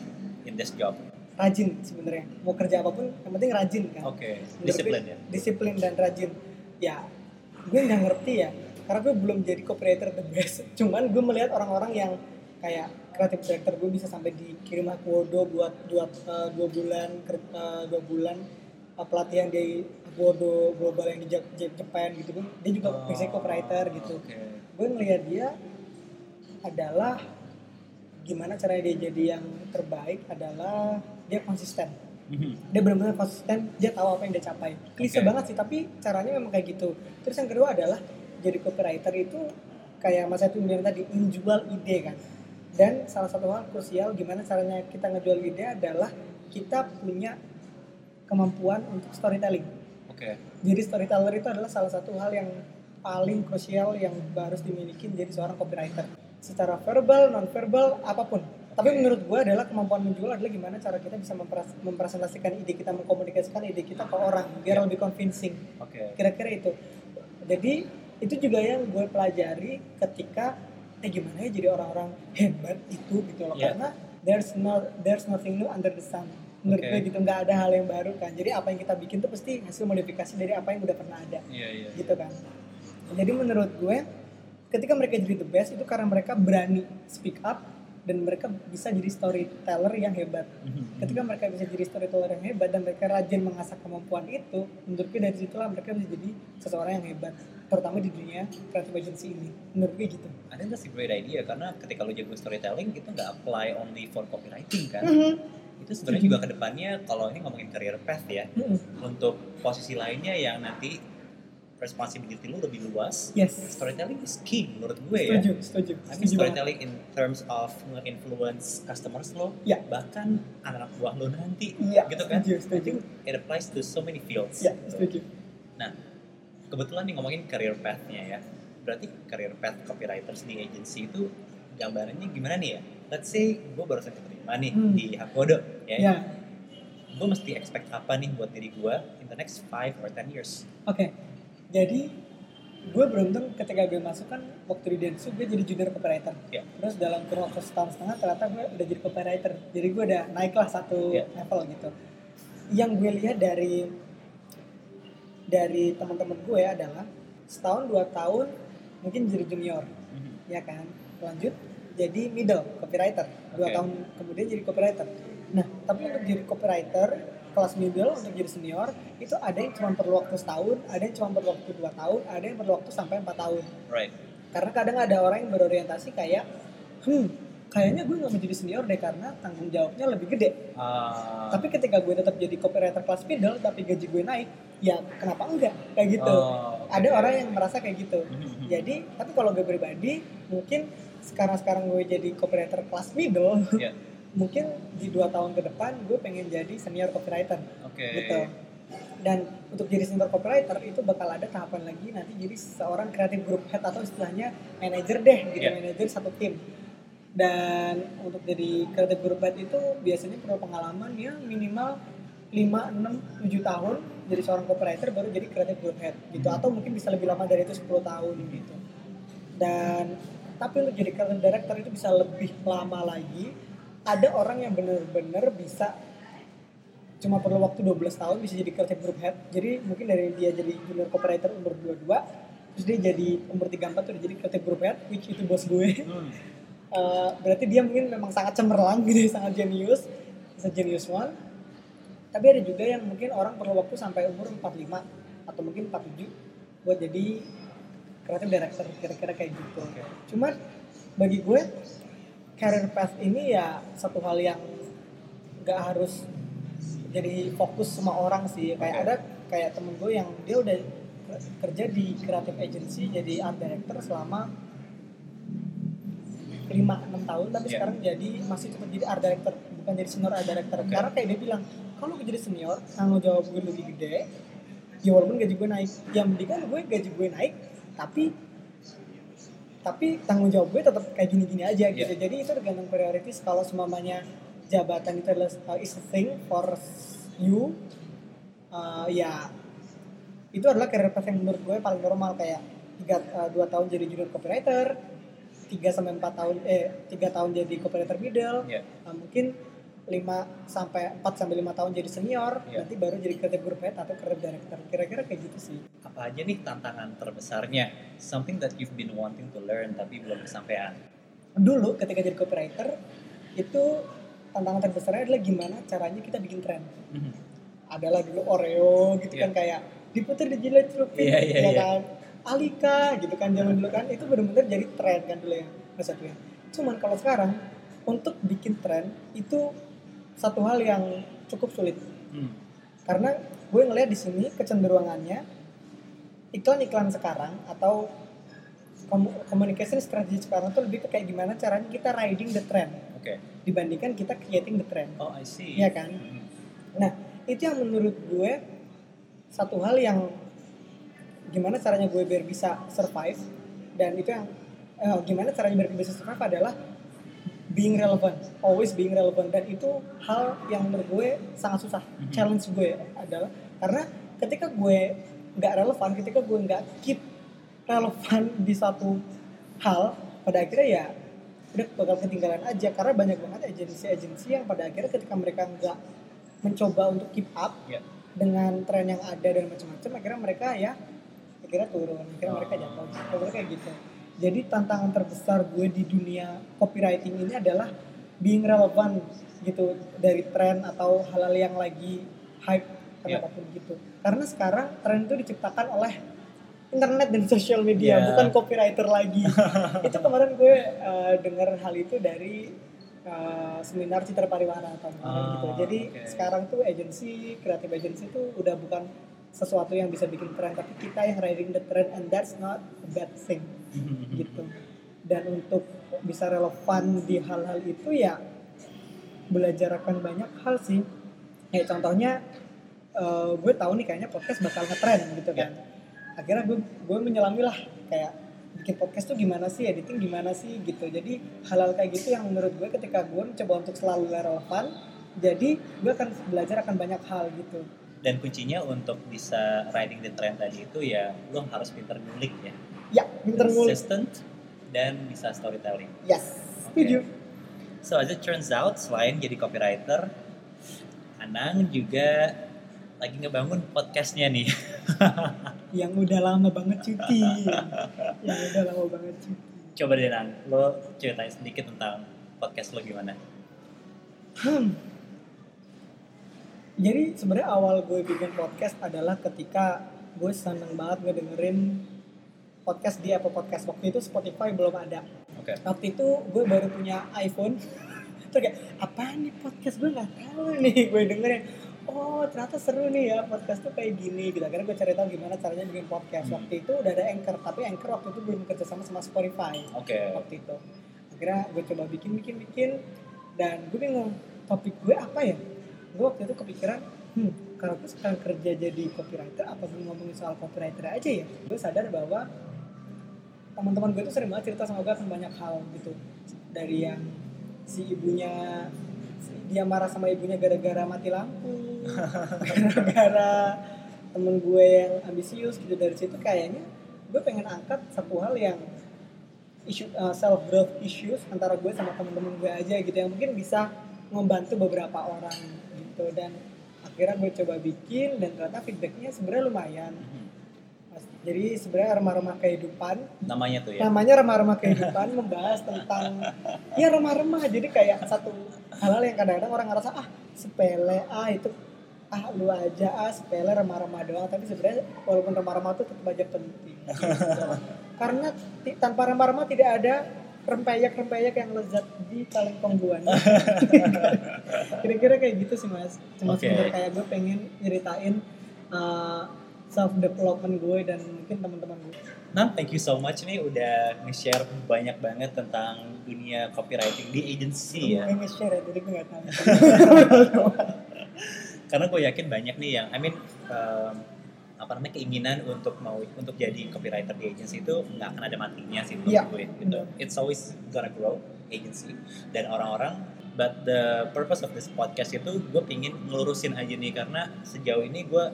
in this job. rajin sebenarnya. Mau kerja apa pun yang penting rajin kan. Oke, Menurut disiplin ya. disiplin dan rajin. Ya gue nggak ngerti ya karena gue belum jadi copywriter the best <laughs> cuman gue melihat orang-orang yang kayak kreatif director gue bisa sampai dikirim Akuodo buat dua eh, dua bulan eh, dua bulan eh, pelatihan di Akuodo global yang di Jepang gitu kan dia juga Oh, bisa copywriter gitu Oke. gue ngelihat dia adalah gimana caranya dia jadi yang terbaik adalah dia konsisten Mhm. dia benar-benar konsisten dia tahu apa yang dia capai klise Oke. banget sih tapi caranya memang kayak gitu terus yang kedua adalah jadi copywriter itu kayak mas Etu bilang tadi menjual ide kan. Dan salah satu hal krusial gimana caranya kita ngejual ide adalah kita punya kemampuan untuk storytelling. Oke. jadi storyteller itu adalah salah satu hal yang paling krusial yang harus dimiliki menjadi seorang copywriter. Secara verbal non verbal apa pun. Tapi menurut gue adalah kemampuan menjual adalah gimana cara kita bisa mempres- mempresentasikan ide kita mengkomunikasikan ide kita ke orang biar lebih convincing. Oke. kira-kira itu. Jadi itu juga yang gue pelajari ketika eh gimana ya jadi orang-orang hebat itu gitu loh Iya. karena there's no there's nothing new under the sun menurut Oke. gue gitu nggak ada hal yang baru kan jadi apa yang kita bikin tuh pasti hasil modifikasi dari apa yang udah pernah ada Iya, iya. gitu kan jadi menurut gue ketika mereka jadi the best itu karena mereka berani speak up dan mereka bisa jadi storyteller yang hebat Mhm. ketika mereka bisa jadi storyteller yang hebat dan mereka rajin mengasah kemampuan itu menurut gue dari situlah mereka bisa jadi seseorang yang hebat terutama di dunia creative agency ini menurut gue gitu I think that's a great idea karena ketika lo jago storytelling itu nggak apply only for copywriting kan. Mhm. Itu sebenarnya juga ke depannya kalau ini ngomongin career path ya Mhm. untuk posisi lainnya yang nanti responsibility lu lebih luas. yes Storytelling is key menurut gue ya. setuju setuju I mean setuju banget storytelling in terms of nge-influence customers lo, Ya. bahkan anak buah lo nanti, Iya, gitu kan? setuju, I setuju. think it applies to so many fields. ya setuju Nah, kebetulan nih ngomongin career path-nya ya. Berarti career path copywriters di agency itu gambarannya gimana nih ya? Let's say gue barusan keterima nih Hmm. di Hakodo ya. ya Gue mesti expect apa nih buat diri gue in the next 5 or 10 years? Oke, jadi gue beruntung ketika gue masuk kan waktu di Densu gue jadi junior copywriter. Ya. Terus dalam kurun waktu setahun setengah ternyata gue udah jadi copywriter. Jadi gue udah naik lah satu Ya. level gitu. Yang gue lihat dari dari teman-teman gue adalah setahun dua tahun mungkin jadi junior, Mhm. ya kan. Lanjut jadi middle copywriter. Dua Oke. tahun kemudian jadi copywriter. Nah, tapi untuk jadi copywriter kelas middle untuk jadi senior itu ada yang cuma perlu waktu setahun, ada yang cuma perlu waktu dua tahun, ada yang perlu waktu sampai empat tahun. Right. Karena kadang ada orang yang berorientasi kayak, hmm, kayaknya gue nggak mau jadi senior deh karena tanggung jawabnya lebih gede. Ah, Tapi ketika gue tetap jadi copywriter kelas middle, tapi gaji gue naik, ya kenapa enggak? Kayak gitu. Oh, oke. Ada orang yang merasa kayak gitu. Mhm. Jadi, tapi kalau gue pribadi, mungkin sekarang-sekarang gue jadi copywriter kelas middle, Ya. <laughs> mungkin di dua tahun ke depan gue pengen jadi senior copywriter Oke. gitu dan untuk jadi senior copywriter itu bakal ada tahapan lagi nanti jadi seorang creative group head atau istilahnya manager deh gitu Iya. manajer satu tim dan untuk jadi creative group head itu biasanya perlu pengalaman ya minimal 5, 6, 7 tahun jadi seorang copywriter baru jadi creative group head gitu. Atau mungkin bisa lebih lama dari itu 10 tahun gitu. Dan tapi untuk jadi creative director itu bisa lebih lama lagi ada orang yang bener-bener bisa cuma perlu waktu 12 tahun bisa jadi creative group head. Jadi mungkin dari dia jadi junior copywriter umur 22 terus dia jadi umur 34 tuh jadi creative group head which itu bos gue. Hmm. <laughs> Eh, berarti dia mungkin memang sangat cemerlang gitu sangat jenius bisa genius one tapi ada juga yang mungkin orang perlu waktu sampai umur 45 atau mungkin 47 buat jadi creative director kira-kira kayak gitu Oke. cuman bagi gue career path ini ya satu hal yang nggak harus jadi fokus semua orang sih kayak Oke. ada kayak temen gue yang dia udah kerja di creative agency jadi art director selama 5 6 tahun tapi Yeah. sekarang jadi masih tetap jadi art director bukan jadi senior art director Oke. karena kayak dia bilang kalau gue jadi senior tanggung jawab gue lebih gede ya walaupun gaji gue naik ya mendingan gue gaji gue naik tapi tapi tanggung jawab gue tetap kayak gini-gini aja gitu Yeah. jadi itu tergantung prioritas kalau semuanya jabatan itu adalah uh, is a thing for you uh, ya itu adalah career path yang menurut gue paling normal kayak tiga uh, dua tahun jadi junior copywriter tiga sampai empat tahun eh tiga tahun jadi copywriter middle Ya. uh, mungkin 5 sampai 4 sampai 5 tahun jadi senior Iya. nanti baru jadi creative group head atau creative director kira-kira kayak gitu sih Apa aja nih tantangan terbesarnya? Something that you've been wanting to learn tapi belum kesampaian. dulu ketika jadi copywriter itu tantangan terbesarnya adalah gimana caranya kita bikin tren Mhm. adalah dulu Oreo gitu Iya. kan kayak diputer di jilat celupin Iya, iya, ya iya. kan Alika gitu kan zaman dulu kan itu benar-benar jadi tren kan dulu ya ya. cuman kalau sekarang untuk bikin tren itu satu hal yang cukup sulit Hmm. karena gue ngeliat di sini kecenderungannya iklan-iklan sekarang atau communication strategy sekarang tuh lebih ke kayak gimana caranya kita riding the trend Oke. dibandingkan kita creating the trend Oh, I see. Iya kan? Mhm. Nah, itu yang menurut gue satu hal yang gimana caranya gue biar bisa survive dan itu yang eh, gimana caranya biar bisa survive adalah being relevant, always being relevant dan itu hal yang menurut gue sangat susah. Mhm. Challenge gue adalah karena ketika gue nggak relevan, ketika gue nggak keep relevan <laughs> di satu hal, pada akhirnya ya udah bakal ketinggalan aja karena banyak banget agensi-agensi yang pada akhirnya ketika mereka nggak mencoba untuk keep up Ya. dengan tren yang ada dan macam-macam akhirnya mereka ya akhirnya turun akhirnya mereka Oh. jatuh akhirnya kayak gitu jadi tantangan terbesar gue di dunia copywriting ini adalah being relevant gitu dari tren atau hal-hal yang lagi hype atau apa pun gitu karena sekarang tren itu diciptakan oleh internet dan social media Ya. bukan copywriter lagi <laughs> itu kemarin gue uh, dengar hal itu dari uh, seminar Citra Pariwana tahun kemarin Ah, gitu. Jadi oke. sekarang tuh agensi, kreatif agensi tuh udah bukan sesuatu yang bisa bikin tren, tapi kita yang riding the trend and that's not a bad thing <laughs> gitu. Dan untuk bisa relevan di hal-hal itu ya belajar akan banyak hal sih. Kayak contohnya uh, gue tahu nih kayaknya podcast bakal ngetren gitu kan. Akhirnya gue gue menyelami lah kayak bikin podcast tuh gimana sih, editing gimana sih gitu. Jadi hal-hal kayak gitu yang menurut gue ketika gue mencoba untuk selalu relevan, jadi gue akan belajar akan banyak hal gitu. Dan kuncinya untuk bisa riding the trend tadi itu ya lo harus pinter ngulik ya. Ya, pinter ngulik. Consistent dan bisa storytelling. Yes, setuju. So as it turns out, selain jadi copywriter, Anang juga lagi ngebangun podcastnya nih. <laughs> Yang udah lama banget cuti. yang udah lama banget cuti. Coba deh Nang, lo ceritain sedikit tentang podcast lo gimana? Hmm. Jadi sebenarnya awal gue bikin podcast adalah ketika gue seneng banget ngedengerin podcast di Apple Podcast. Waktu itu Spotify belum ada. Oke. Waktu itu gue baru punya iPhone. <laughs> Terus kayak, apa nih podcast gue nggak tahu nih. <laughs> Gue dengerin, oh ternyata seru nih ya podcast tuh kayak gini. Gitu. Akhirnya gue cari tahu gimana caranya bikin podcast. Hmm. Waktu itu udah ada Anchor, tapi Anchor waktu itu belum kerjasama sama Spotify Oke. waktu itu akhirnya gue coba bikin bikin bikin dan gue bingung topik gue apa ya gue waktu itu kepikiran hmm kalau gue sekarang kerja jadi copywriter apa gue ngomongin soal copywriter aja ya. Gue sadar bahwa teman-teman gue itu sering banget cerita sama gue tentang banyak hal gitu. Dari yang si ibunya dia marah sama ibunya gara-gara mati lampu <laughs> gara-gara temen gue yang ambisius gitu. Dari situ kayaknya gue pengen angkat satu hal yang isu self growth issues antara gue sama temen-temen gue aja gitu yang mungkin bisa membantu beberapa orang gitu. Dan akhirnya gue coba bikin dan ternyata feedbacknya sebenarnya lumayan. Mas- jadi sebenarnya remah-remah kehidupan. Namanya tuh ya. namanya remah-remah kehidupan membahas tentang <laughs> ya remah-remah. Jadi kayak satu hal-hal yang kadang-kadang orang ngerasa ah sepele ah itu ah lu aja ah sepele remah-remah doang. Tapi sebenarnya walaupun remah-remah itu tetap aja penting. <laughs> Karena ti- tanpa remah-remah tidak ada rempeyek-rempeyek yang lezat di kalengkong buana <laughs> kira-kira kayak gitu sih mas cuma Oke. sebenarnya kayak gue pengen nyeritain self development gue dan mungkin teman-teman gue Nah, thank you so much nih udah nge-share banyak banget tentang dunia copywriting di agency ya. gue nge-share ya jadi gue gak tahu <laughs> Karena gue yakin banyak nih yang, I mean, um, apa namanya keinginan untuk mau untuk jadi copywriter di agency itu nggak akan ada matinya sih menurut Iya, gue. Gitu. It's always gonna grow agency dan orang-orang. But the purpose of this podcast itu gue pingin ngelurusin aja nih karena sejauh ini gue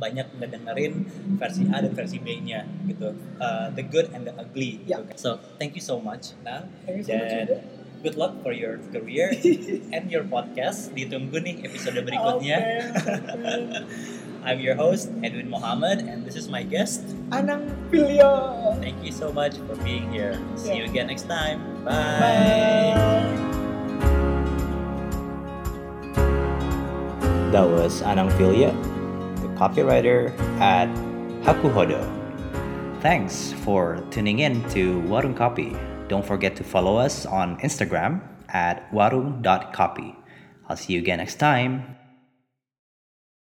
banyak ngedengerin versi A dan versi B-nya gitu. Uh, the good and the ugly. Ya. Gitu. So thank you so much, Nang. Thank you so much Dan juga. good luck for your career <laughs> and your podcast. Ditunggu nih episode berikutnya. <laughs> Oke. <laughs> I'm your host Edwin Mohammed, and this is my guest. Anang Pilio. Thank you so much for being here. See you again next time. Bye. That was Anang Filia, the copywriter at Hakuhodo. Thanks for tuning in to Warung Copy. Don't forget to follow us on Instagram at warung.copy. I'll see you again next time.